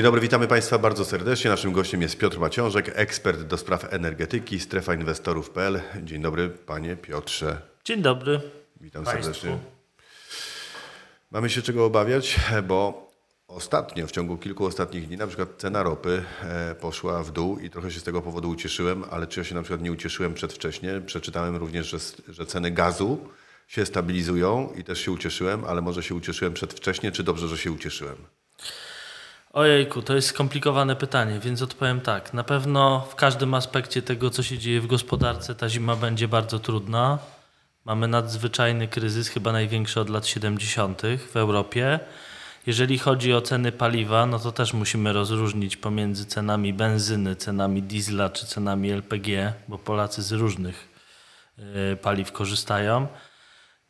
Dzień dobry, witamy Państwa bardzo serdecznie. Naszym gościem jest Piotr Maciążek, ekspert do spraw energetyki, strefa inwestorów.pl. Dzień dobry, panie Piotrze. Dzień dobry. Witam Państwu. serdecznie. Mamy się czego obawiać, bo ostatnio, w ciągu kilku ostatnich dni, na przykład cena ropy e, poszła w dół i trochę się z tego powodu ucieszyłem, ale czy ja się na przykład nie ucieszyłem przedwcześnie? Przeczytałem również, że, że ceny gazu się stabilizują i też się ucieszyłem, ale może się ucieszyłem przedwcześnie, czy dobrze, że się ucieszyłem? Ojejku, to jest skomplikowane pytanie, więc odpowiem tak. Na pewno w każdym aspekcie tego, co się dzieje w gospodarce, ta zima będzie bardzo trudna. Mamy nadzwyczajny kryzys, chyba największy od lat 70. w Europie. Jeżeli chodzi o ceny paliwa, no to też musimy rozróżnić pomiędzy cenami benzyny, cenami diesla czy cenami LPG, bo Polacy z różnych y, paliw korzystają.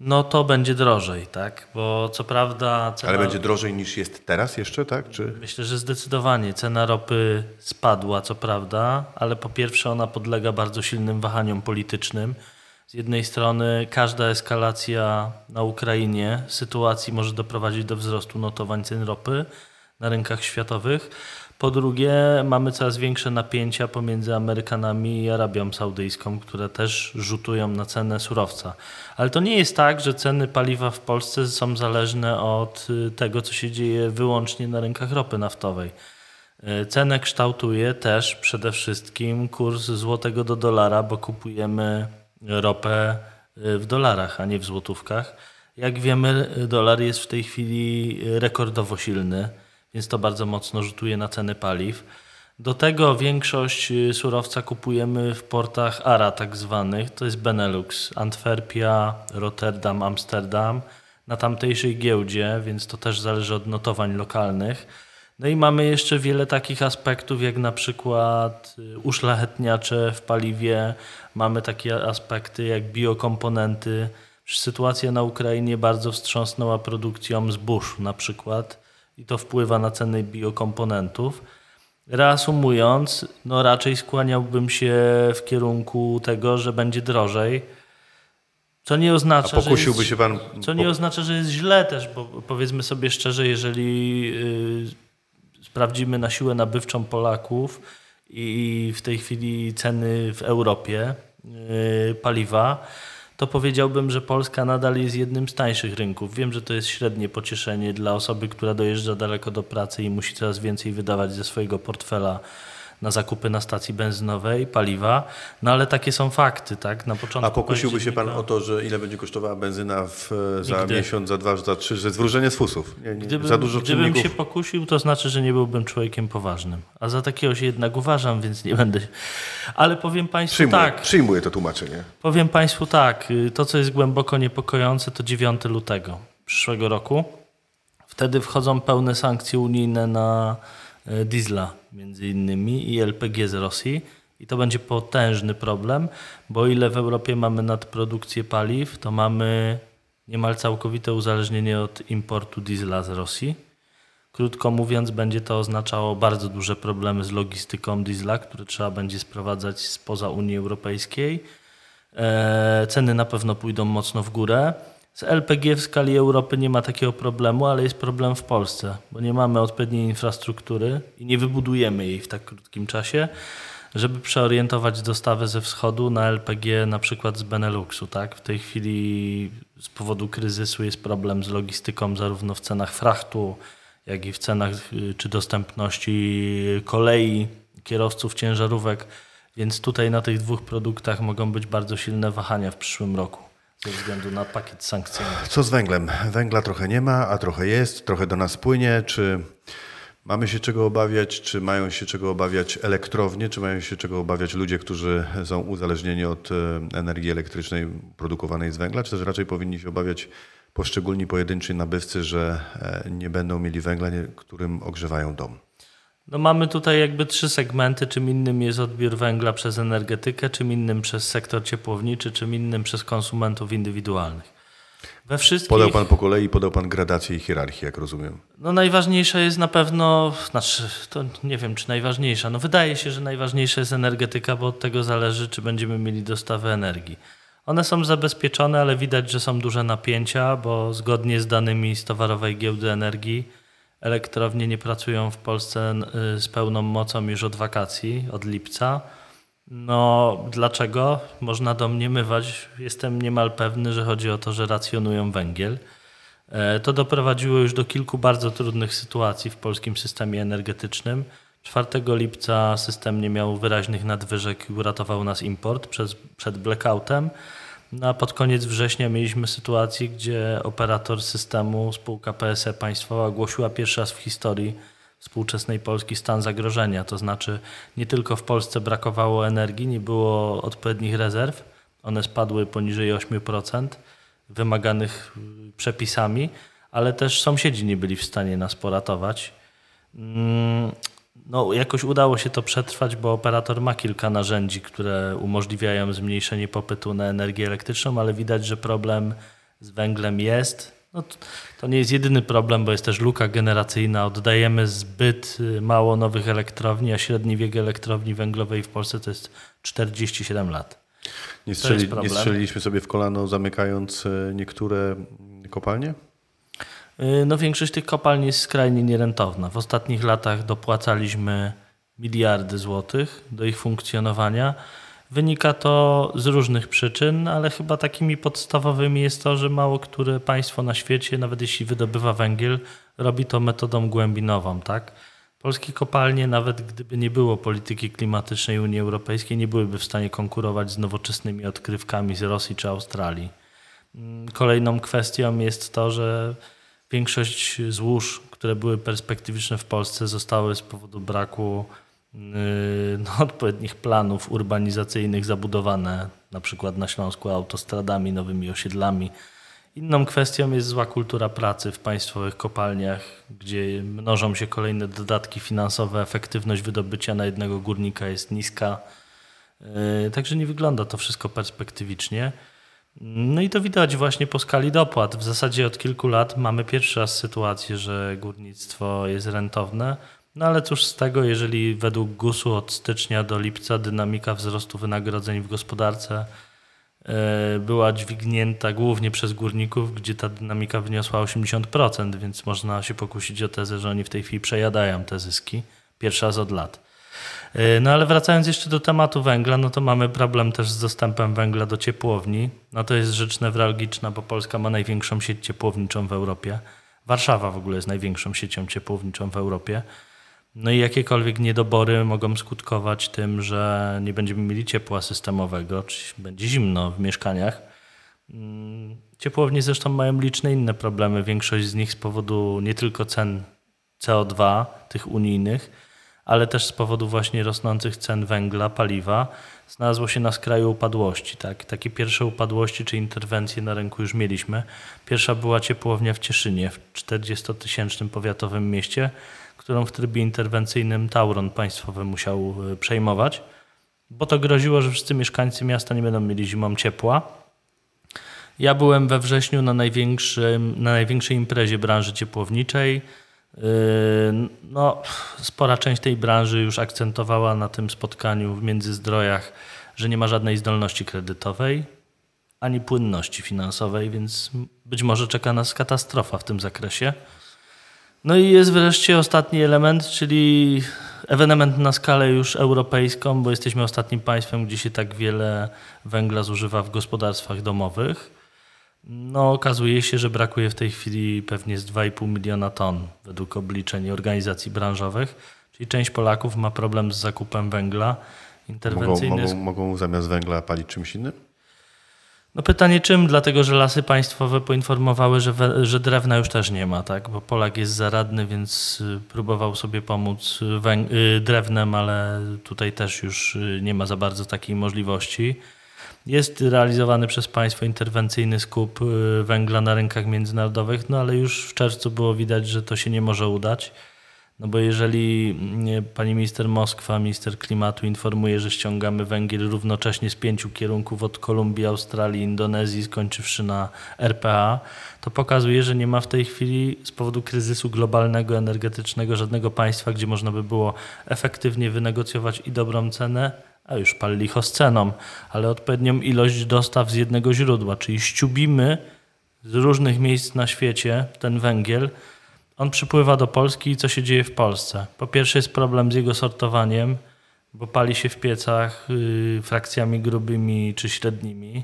No to będzie drożej, tak? Bo co prawda cena... Ale będzie drożej niż jest teraz jeszcze, tak? Czy... Myślę, że zdecydowanie cena ropy spadła, co prawda, ale po pierwsze ona podlega bardzo silnym wahaniom politycznym. Z jednej strony każda eskalacja na Ukrainie sytuacji może doprowadzić do wzrostu notowań cen ropy na rynkach światowych. Po drugie, mamy coraz większe napięcia pomiędzy Amerykanami i Arabią Saudyjską, które też rzutują na cenę surowca. Ale to nie jest tak, że ceny paliwa w Polsce są zależne od y, tego, co się dzieje wyłącznie na rynkach ropy naftowej. Y, Cenę kształtuje też przede wszystkim kurs złotego do dolara, bo kupujemy ropę y, w dolarach, a nie w złotówkach. Jak wiemy, dolar jest w tej chwili rekordowo silny więc to bardzo mocno rzutuje na ceny paliw. Do tego większość y, surowca kupujemy w portach ARA tak zwanych, to jest Benelux, Antwerpia, Rotterdam, Amsterdam, na tamtejszej giełdzie, więc to też zależy od notowań lokalnych. No i mamy jeszcze wiele takich aspektów, jak na przykład y, uszlachetniacze w paliwie, mamy takie aspekty jak biokomponenty. Sytuacja na Ukrainie bardzo wstrząsnęła produkcją zbóż na przykład i to wpływa na ceny biokomponentów. Reasumując, no raczej skłaniałbym się w kierunku tego, że będzie drożej. Co nie oznacza, A pokusiłby że jest, się pan. co nie oznacza, że jest źle też, bo powiedzmy sobie szczerze, jeżeli yy, sprawdzimy na siłę nabywczą Polaków i w tej chwili ceny w Europie yy, paliwa, to powiedziałbym, że Polska nadal jest jednym z tańszych rynków. Wiem, że to jest średnie pocieszenie dla osoby, która dojeżdża daleko do pracy i musi coraz więcej wydawać ze swojego portfela na zakupy na stacji benzynowej, paliwa, no ale takie są fakty, tak? Na początku A pokusiłby się pan o to, że ile będzie kosztowała benzyna w, za Nigdy. miesiąc, za dwa, za trzy, że jest wróżenie z fusów. Nie, nie, Gdybym, za dużo gdybym czynników. się pokusił, to znaczy, że nie byłbym człowiekiem poważnym. A za takiego się jednak uważam, więc nie będę. Ale powiem Państwu Przyjmuję, tak. przyjmuję to tłumaczenie. Powiem Państwu tak. y, To, co jest głęboko niepokojące, to 9 lutego przyszłego roku. Wtedy wchodzą pełne sankcje unijne na e, diesla, między innymi, i LPG z Rosji. I to będzie potężny problem, bo ile w Europie mamy nadprodukcję paliw, to mamy niemal całkowite uzależnienie od importu diesla z Rosji. Krótko mówiąc, będzie to oznaczało bardzo duże problemy z logistyką diesla, które trzeba będzie sprowadzać spoza Unii Europejskiej. E, Ceny na pewno pójdą mocno w górę. Z LPG w skali Europy nie ma takiego problemu, ale jest problem w Polsce, bo nie mamy odpowiedniej infrastruktury i nie wybudujemy jej w tak krótkim czasie, żeby przeorientować dostawę ze wschodu na LPG na przykład z Beneluxu. Tak? W tej chwili z powodu kryzysu jest problem z logistyką zarówno w cenach frachtu, jak i w cenach y, czy dostępności kolei, kierowców, ciężarówek. Więc tutaj na tych dwóch produktach mogą być bardzo silne wahania w przyszłym roku ze względu na pakiet sankcyjny. Co z węglem? Węgla trochę nie ma, a trochę jest, trochę do nas płynie. Czy mamy się czego obawiać? Czy mają się czego obawiać elektrownie? Czy mają się czego obawiać ludzie, którzy są uzależnieni od e, energii elektrycznej produkowanej z węgla? Czy też raczej powinni się obawiać poszczególni pojedynczy nabywcy, że e, nie będą mieli węgla, którym ogrzewają dom? No mamy tutaj jakby trzy segmenty. Czym innym jest odbiór węgla przez energetykę, czym innym przez sektor ciepłowniczy, czym innym przez konsumentów indywidualnych. We wszystkich... Podał pan po kolei, podał pan gradację i hierarchię, jak rozumiem. No najważniejsza jest na pewno, znaczy to nie wiem czy najważniejsza, no wydaje się, że najważniejsza jest energetyka, bo od tego zależy czy będziemy mieli dostawę energii. One są zabezpieczone, ale widać, że są duże napięcia, bo zgodnie z danymi z Towarowej Giełdy Energii Elektrownie nie pracują w Polsce y, z pełną mocą już od wakacji, od lipca. No, dlaczego? Można domniemywać. Jestem niemal pewny, że chodzi o to, że racjonują węgiel. E, To doprowadziło już do kilku bardzo trudnych sytuacji w polskim systemie energetycznym. 4 lipca system nie miał wyraźnych nadwyżek i uratował nas import przed blackoutem. No a pod koniec września mieliśmy sytuację, gdzie operator systemu, spółka PSE państwowa, ogłosiła pierwszy raz w historii współczesnej Polski stan zagrożenia. To znaczy nie tylko w Polsce brakowało energii, nie było odpowiednich rezerw, one spadły poniżej 8% wymaganych y, przepisami, ale też sąsiedzi nie byli w stanie nas poratować. No, jakoś udało się to przetrwać, bo operator ma kilka narzędzi, które umożliwiają zmniejszenie popytu na energię elektryczną, ale widać, że problem z węglem jest. No, to, nie jest jedyny problem, bo jest też luka generacyjna. Oddajemy zbyt y, mało nowych elektrowni, a średni wiek elektrowni węglowej w Polsce to jest 47 lat. Nie, strzeli, nie strzeliliśmy sobie w kolano, zamykając e, niektóre kopalnie? Y, No, większość tych kopalni jest skrajnie nierentowna. W ostatnich latach dopłacaliśmy miliardy złotych do ich funkcjonowania. Wynika to z różnych przyczyn, ale chyba takimi podstawowymi jest to, że mało które państwo na świecie, nawet jeśli wydobywa węgiel, robi to metodą głębinową. Tak? Polskie kopalnie, nawet gdyby nie było polityki klimatycznej Unii Europejskiej, nie byłyby w stanie konkurować z nowoczesnymi odkrywkami z Rosji czy Australii. Mm, Kolejną kwestią jest to, że większość złóż, które były perspektywiczne w Polsce, zostały z powodu braku yy, no, odpowiednich planów urbanizacyjnych zabudowane, na przykład na Śląsku autostradami, nowymi osiedlami. Inną kwestią jest zła kultura pracy w państwowych kopalniach, gdzie mnożą się kolejne dodatki finansowe, efektywność wydobycia na jednego górnika jest niska. Yy, Także nie wygląda to wszystko perspektywicznie. No i to widać właśnie po skali dopłat. W zasadzie od kilku lat mamy pierwszy raz sytuację, że górnictwo jest rentowne. No ale cóż z tego, jeżeli według GUS-u od stycznia do lipca dynamika wzrostu wynagrodzeń w gospodarce e, była dźwignięta głównie przez górników, gdzie ta dynamika wyniosła 80%, więc można się pokusić o tezę, że oni w tej chwili przejadają te zyski. Pierwszy raz od lat. E, No ale wracając jeszcze do tematu węgla, no to mamy problem też z dostępem węgla do ciepłowni. No to jest rzecz newralgiczna, bo Polska ma największą sieć ciepłowniczą w Europie. Warszawa w ogóle jest największą siecią ciepłowniczą w Europie. No i jakiekolwiek niedobory mogą skutkować tym, że nie będziemy mieli ciepła systemowego, czy będzie zimno w mieszkaniach. Mm, Ciepłownie zresztą mają liczne inne problemy. Większość z nich z powodu nie tylko cen CO2, tych unijnych, ale też z powodu właśnie rosnących cen węgla, paliwa, znalazło się na skraju upadłości. Tak? Takie pierwsze upadłości czy interwencje na rynku już mieliśmy. Pierwsza była ciepłownia w Cieszynie, w 40-tysięcznym powiatowym mieście, którą w trybie interwencyjnym Tauron państwowy musiał y, przejmować, bo to groziło, że wszyscy mieszkańcy miasta nie będą mieli zimą ciepła. Ja byłem we wrześniu na, największym, na największej imprezie branży ciepłowniczej. Yy, No, spora część tej branży już akcentowała na tym spotkaniu w Międzyzdrojach, że nie ma żadnej zdolności kredytowej ani płynności finansowej, więc być może czeka nas katastrofa w tym zakresie. No i jest wreszcie ostatni element, czyli ewenement na skalę już europejską, bo jesteśmy ostatnim państwem, gdzie się tak wiele węgla zużywa w gospodarstwach domowych. No, okazuje się, że brakuje w tej chwili pewnie z 2,5 miliona ton według obliczeń organizacji branżowych, czyli część Polaków ma problem z zakupem węgla. Mogą, Interwencyjny mogą, mogą zamiast węgla palić czymś innym? no pytanie czym? Dlatego, że lasy państwowe poinformowały, że, we, że drewna już też nie ma, tak? Bo Polak jest zaradny, więc y, próbował sobie pomóc y, drewnem, ale tutaj też już y, nie ma za bardzo takiej możliwości. Jest realizowany przez państwo interwencyjny skup y, węgla na rynkach międzynarodowych, no ale już w czerwcu było widać, że to się nie może udać. No bo jeżeli nie, pani minister Moskwa, minister klimatu informuje, że ściągamy węgiel równocześnie z pięciu kierunków od Kolumbii, Australii, Indonezji, skończywszy na RPA, to pokazuje, że nie ma w tej chwili z powodu kryzysu globalnego, energetycznego żadnego państwa, gdzie można by było efektywnie wynegocjować i dobrą cenę, a już pal licho z ceną, ale odpowiednią ilość dostaw z jednego źródła, czyli ściubimy z różnych miejsc na świecie ten węgiel, On przypływa do Polski i co się dzieje w Polsce? Po pierwsze jest problem z jego sortowaniem, bo pali się w piecach yy, frakcjami grubymi czy średnimi,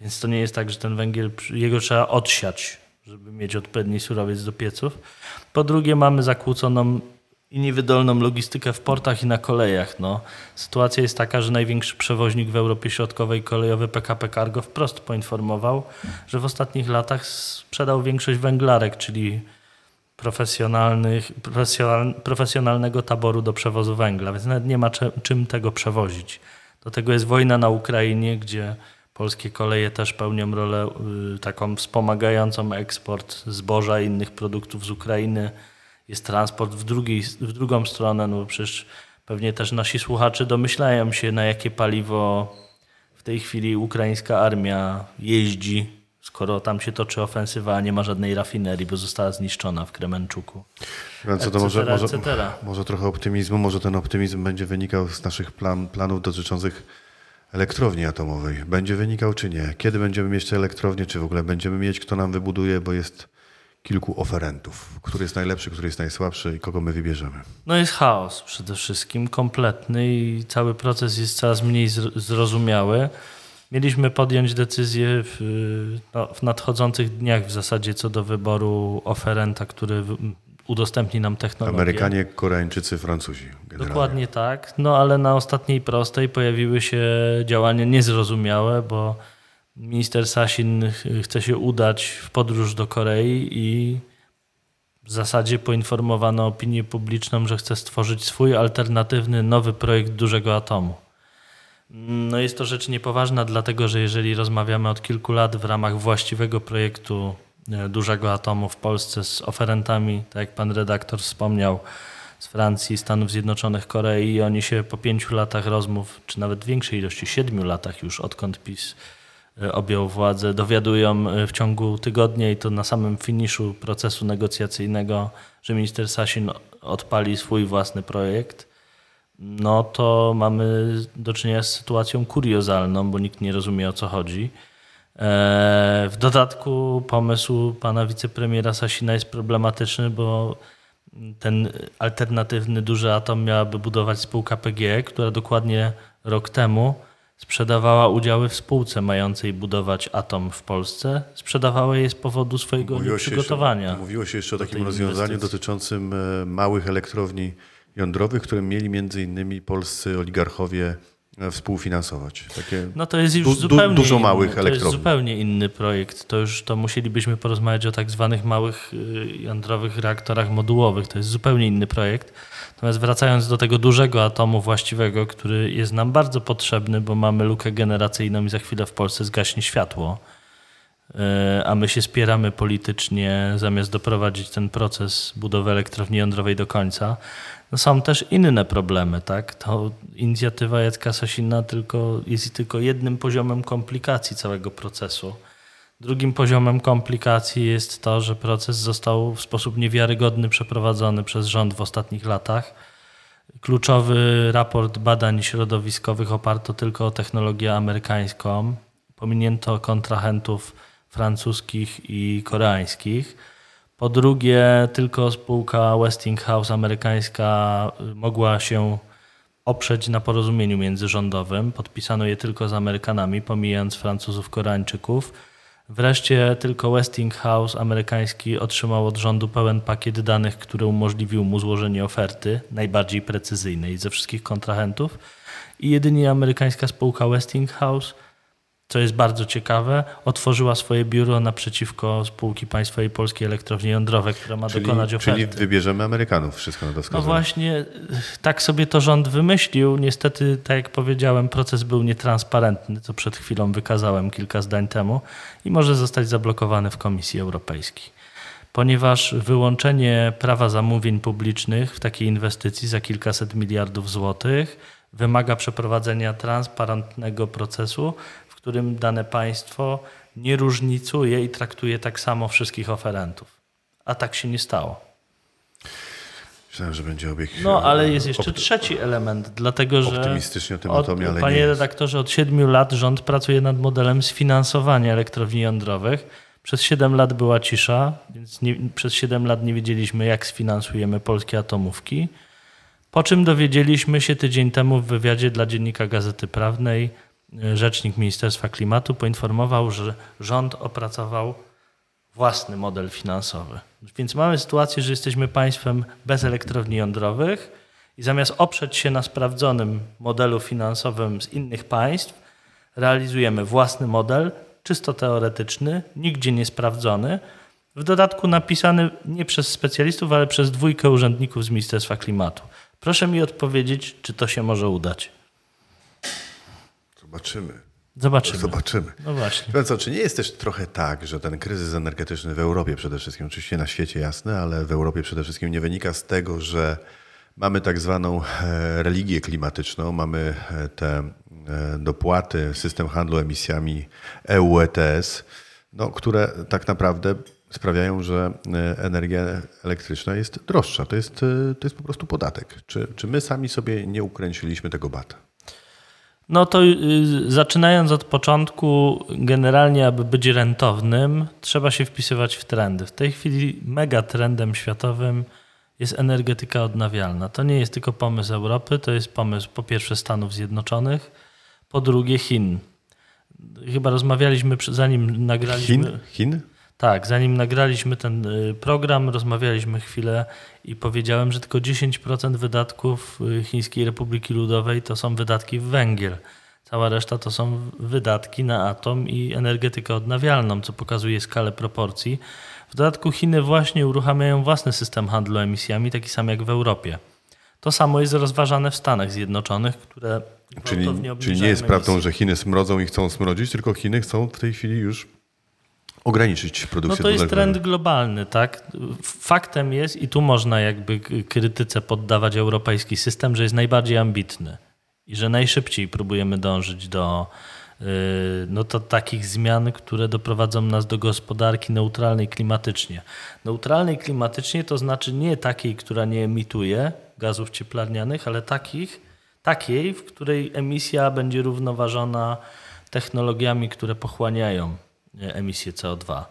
więc to nie jest tak, że ten węgiel, jego trzeba odsiać, żeby mieć odpowiedni surowiec do pieców. Po drugie mamy zakłóconą i niewydolną logistykę w portach i na kolejach. No. Sytuacja jest taka, że największy przewoźnik w Europie Środkowej kolejowy PKP Cargo wprost poinformował, że w ostatnich latach sprzedał większość węglarek, czyli profesjonalnych, profesjonal, profesjonalnego taboru do przewozu węgla, więc nawet nie ma czym tego przewozić. Do tego jest wojna na Ukrainie, gdzie polskie koleje też pełnią rolę y, taką wspomagającą eksport zboża i innych produktów z Ukrainy. Jest transport w, drugiej, w drugą stronę, no bo przecież pewnie też nasi słuchacze domyślają się, na jakie paliwo w tej chwili ukraińska armia jeździ, skoro tam się toczy ofensywa, a nie ma żadnej rafinerii, bo została zniszczona w Kremenczuku. Więc to może, może, może trochę optymizmu, może ten optymizm będzie wynikał z naszych plan, planów dotyczących elektrowni atomowej. Będzie wynikał czy nie? Kiedy będziemy mieć te elektrownie, czy w ogóle będziemy mieć, kto nam wybuduje, bo jest kilku oferentów. Który jest najlepszy, który jest najsłabszy i kogo my wybierzemy. No jest chaos przede wszystkim, kompletny i cały proces jest coraz mniej zr- zrozumiały. Mieliśmy podjąć decyzję w, no, w nadchodzących dniach w zasadzie co do wyboru oferenta, który udostępni nam technologię. Amerykanie, Koreańczycy, Francuzi. Generalnie. Dokładnie tak. No ale na ostatniej prostej pojawiły się działania niezrozumiałe, bo minister Sasin ch- chce się udać w podróż do Korei i w zasadzie poinformowano opinię publiczną, że chce stworzyć swój alternatywny nowy projekt dużego atomu. No jest to rzecz niepoważna, dlatego że jeżeli rozmawiamy od kilku lat w ramach właściwego projektu e, dużego atomu w Polsce z oferentami, tak jak pan redaktor wspomniał, z Francji, Stanów Zjednoczonych, Korei i oni się po pięciu latach rozmów, czy nawet większej ilości, siedmiu latach już odkąd PiS objął władzę, dowiadują e, w ciągu tygodnia i to na samym finiszu procesu negocjacyjnego, że minister Sasin odpali swój własny projekt no to mamy do czynienia z sytuacją kuriozalną, bo nikt nie rozumie o co chodzi. E, W dodatku pomysł pana wicepremiera Sasina jest problematyczny, bo ten alternatywny duży atom miałaby budować spółka PGE, która dokładnie rok temu sprzedawała udziały w spółce mającej budować atom w Polsce. Sprzedawała je z powodu swojego Mówiło jeszcze, mówiło się jeszcze o takim rozwiązaniu inwestycji. dotyczącym e, małych elektrowni jądrowych, które mieli między innymi polscy oligarchowie współfinansować. Takie No to jest już Du- zupełnie dużo inny, małych To jest zupełnie inny projekt. To już to musielibyśmy porozmawiać o tak zwanych małych y, jądrowych reaktorach modułowych. To jest zupełnie inny projekt. Natomiast wracając do tego dużego atomu właściwego, który jest nam bardzo potrzebny, bo mamy lukę generacyjną i za chwilę w Polsce zgaśnie światło. Y, A my się spieramy politycznie, zamiast doprowadzić ten proces budowy elektrowni jądrowej do końca. No są też inne problemy, tak? To inicjatywa Jacka Sasina tylko, jest tylko jednym poziomem komplikacji całego procesu. Drugim poziomem komplikacji jest to, że proces został w sposób niewiarygodny przeprowadzony przez rząd w ostatnich latach. Kluczowy raport badań środowiskowych oparto tylko o technologię amerykańską. Pominięto kontrahentów francuskich i koreańskich. Po drugie, tylko spółka Westinghouse amerykańska y, mogła się oprzeć na porozumieniu międzyrządowym. Podpisano je tylko z Amerykanami, pomijając Francuzów, Koreańczyków. Wreszcie tylko Westinghouse amerykański otrzymał od rządu pełen pakiet danych, który umożliwił mu złożenie oferty, najbardziej precyzyjnej ze wszystkich kontrahentów. I jedynie amerykańska spółka Westinghouse co jest bardzo ciekawe, otworzyła swoje biuro naprzeciwko spółki państwowej Polskiej Elektrowni Jądrowej, która ma Czyli, dokonać oferty. czyli wybierzemy Amerykanów, wszystko na to No wskazuje. właśnie, tak sobie to rząd wymyślił. Niestety, tak jak powiedziałem, proces był nietransparentny, co przed chwilą wykazałem kilka zdań temu i może zostać zablokowany w Komisji Europejskiej. Ponieważ wyłączenie prawa zamówień publicznych w takiej inwestycji za kilkaset miliardów złotych wymaga przeprowadzenia transparentnego procesu, którym dane państwo nie różnicuje i traktuje tak samo wszystkich oferentów. A tak się nie stało. Myślałem, że będzie obieg No, ale jest e, jeszcze opt- trzeci element, dlatego że. optymistycznie o tym od, atomie, ale Panie nie jest. redaktorze, od siedmiu lat rząd pracuje nad modelem sfinansowania elektrowni jądrowych. Przez 7 lat była cisza, więc nie, przez 7 lat nie wiedzieliśmy, jak sfinansujemy polskie atomówki. Po czym dowiedzieliśmy się tydzień temu w wywiadzie dla dziennika Gazety Prawnej, rzecznik Ministerstwa Klimatu poinformował, że rząd opracował własny model finansowy. Więc mamy sytuację, że jesteśmy państwem bez elektrowni jądrowych i zamiast oprzeć się na sprawdzonym modelu finansowym z innych państw, realizujemy własny model, czysto teoretyczny, nigdzie nie sprawdzony, w dodatku napisany nie przez specjalistów, ale przez dwójkę urzędników z Ministerstwa Klimatu. Proszę mi odpowiedzieć, czy to się może udać. Zobaczymy. Zobaczymy. Zobaczymy. No właśnie. No co, czy nie jest też trochę tak, że ten kryzys energetyczny w Europie przede wszystkim, oczywiście na świecie jasne, ale w Europie przede wszystkim nie wynika z tego, że mamy tak zwaną e, religię klimatyczną, mamy e, te e, dopłaty, system handlu emisjami EU ETS, no, które tak naprawdę sprawiają, że energia elektryczna jest droższa. To jest, to jest po prostu podatek. Czy, czy my sami sobie nie ukręciliśmy tego bata? No to y, zaczynając od początku, generalnie, aby być rentownym, trzeba się wpisywać w trendy. W tej chwili mega trendem światowym jest energetyka odnawialna. To nie jest tylko pomysł Europy, to jest pomysł po pierwsze Stanów Zjednoczonych, po drugie Chin. Chyba rozmawialiśmy, zanim nagraliśmy. Chin? Chin? Tak, zanim nagraliśmy ten y, program, rozmawialiśmy chwilę i powiedziałem, że tylko 10% wydatków y, Chińskiej Republiki Ludowej to są wydatki w węgiel. Cała reszta to są wydatki na atom i energetykę odnawialną, co pokazuje skalę proporcji. W dodatku Chiny właśnie uruchamiają własny system handlu emisjami, taki sam jak w Europie. To samo jest rozważane w Stanach Zjednoczonych, które Czyli, czyli nie jest prawdą, że Chiny smrodzą i chcą smrodzić, tylko Chiny chcą w tej chwili już ograniczyć No produkcję to jest trend globalny, tak? Faktem jest, i tu można jakby krytyce poddawać europejski system, że jest najbardziej ambitny i że najszybciej próbujemy dążyć do yy, no to takich zmian, które doprowadzą nas do gospodarki neutralnej klimatycznie. Neutralnej klimatycznie to znaczy nie takiej, która nie emituje gazów cieplarnianych, ale takich, takiej, w której emisja będzie równoważona technologiami, które pochłaniają emisję CO2.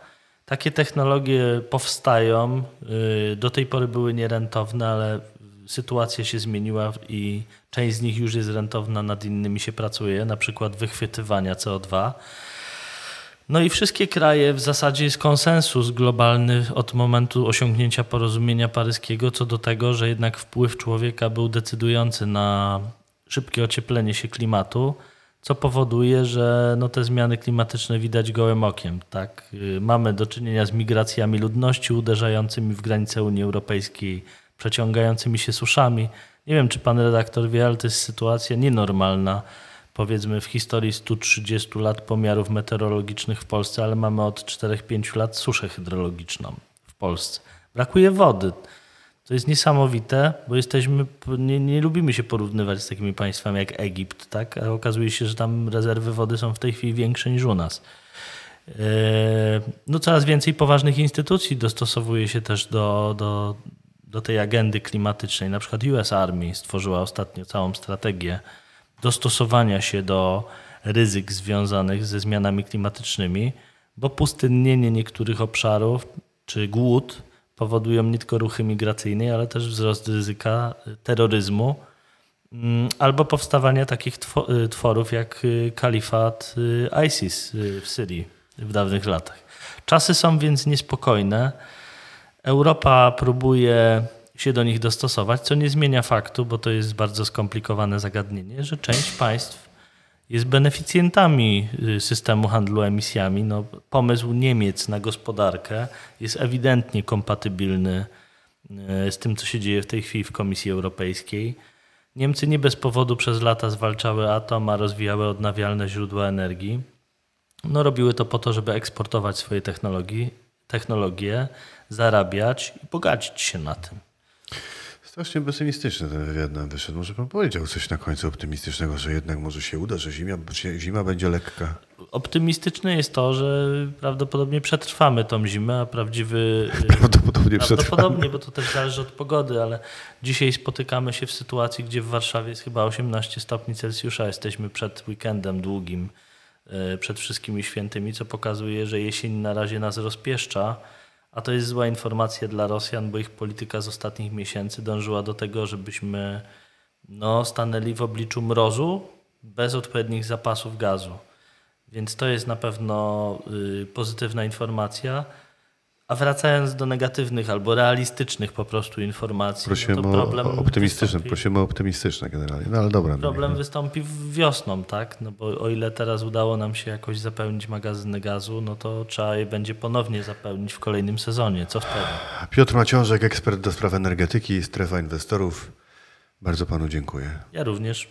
Takie technologie powstają, y, do tej pory były nierentowne, ale sytuacja się zmieniła i część z nich już jest rentowna, nad innymi się pracuje, na przykład wychwytywania CO2. No i wszystkie kraje, w zasadzie jest konsensus globalny od momentu osiągnięcia porozumienia paryskiego co do tego, że jednak wpływ człowieka był decydujący na szybkie ocieplenie się klimatu, co powoduje, że no te zmiany klimatyczne widać gołym okiem. Tak? Mamy do czynienia z migracjami ludności uderzającymi w granice Unii Europejskiej, przeciągającymi się suszami. Nie wiem, czy pan redaktor wie, ale to jest sytuacja nienormalna powiedzmy w historii 130 lat pomiarów meteorologicznych w Polsce, ale mamy od 4-5 lat suszę hydrologiczną w Polsce. Brakuje wody. To jest niesamowite, bo jesteśmy, nie, nie lubimy się porównywać z takimi państwami jak Egipt, tak? a okazuje się, że tam rezerwy wody są w tej chwili większe niż u nas. E, No, coraz więcej poważnych instytucji dostosowuje się też do, do, do tej agendy klimatycznej. Na przykład US Army stworzyła ostatnio całą strategię dostosowania się do ryzyk związanych ze zmianami klimatycznymi, bo pustynnienie niektórych obszarów czy głód powodują nie tylko ruchy migracyjne, ale też wzrost ryzyka terroryzmu mm, albo powstawania takich y, tworów jak y, kalifat y, ISIS y, w Syrii w dawnych latach. Czasy są więc niespokojne. Europa próbuje się do nich dostosować, co nie zmienia faktu, bo to jest bardzo skomplikowane zagadnienie, że część państw jest beneficjentami y, systemu handlu emisjami. No, pomysł Niemiec na gospodarkę jest ewidentnie kompatybilny y, z tym, co się dzieje w tej chwili w Komisji Europejskiej. Niemcy nie bez powodu przez lata zwalczały atom, a rozwijały odnawialne źródła energii. No, robiły to po to, żeby eksportować swoje technologie, technologie, zarabiać i bogacić się na tym. Strasznie pesymistyczny ten wywiad nam wyszedł. Może pan powiedział coś na końcu optymistycznego, że jednak może się uda, że zima, zima będzie lekka. Optymistyczne jest to, że prawdopodobnie przetrwamy tą zimę, a prawdziwy. Prawdopodobnie przetrwamy. Prawdopodobnie, bo to też zależy od pogody, ale dzisiaj spotykamy się w sytuacji, gdzie w Warszawie jest chyba 18 stopni Celsjusza. Jesteśmy przed weekendem długim e, przed wszystkimi świętymi, co pokazuje, że jesień na razie nas rozpieszcza, a to jest zła informacja dla Rosjan, bo ich polityka z ostatnich miesięcy dążyła do tego, żebyśmy no, stanęli w obliczu mrozu bez odpowiednich zapasów gazu. Więc to jest na pewno y, pozytywna informacja. A wracając do negatywnych albo realistycznych po prostu informacji, Prosimy no to problem o optymistyczne, wystąpi- prosimy o optymistyczne generalnie. No ale dobra. no Problem niech- wystąpi w- wiosną, tak? No bo o ile teraz udało nam się jakoś zapełnić magazyny gazu, no to trzeba je będzie ponownie zapełnić w kolejnym sezonie. Co wtedy? Piotr Maciążek, ekspert do spraw energetyki, strefa inwestorów. Bardzo panu dziękuję. Ja również.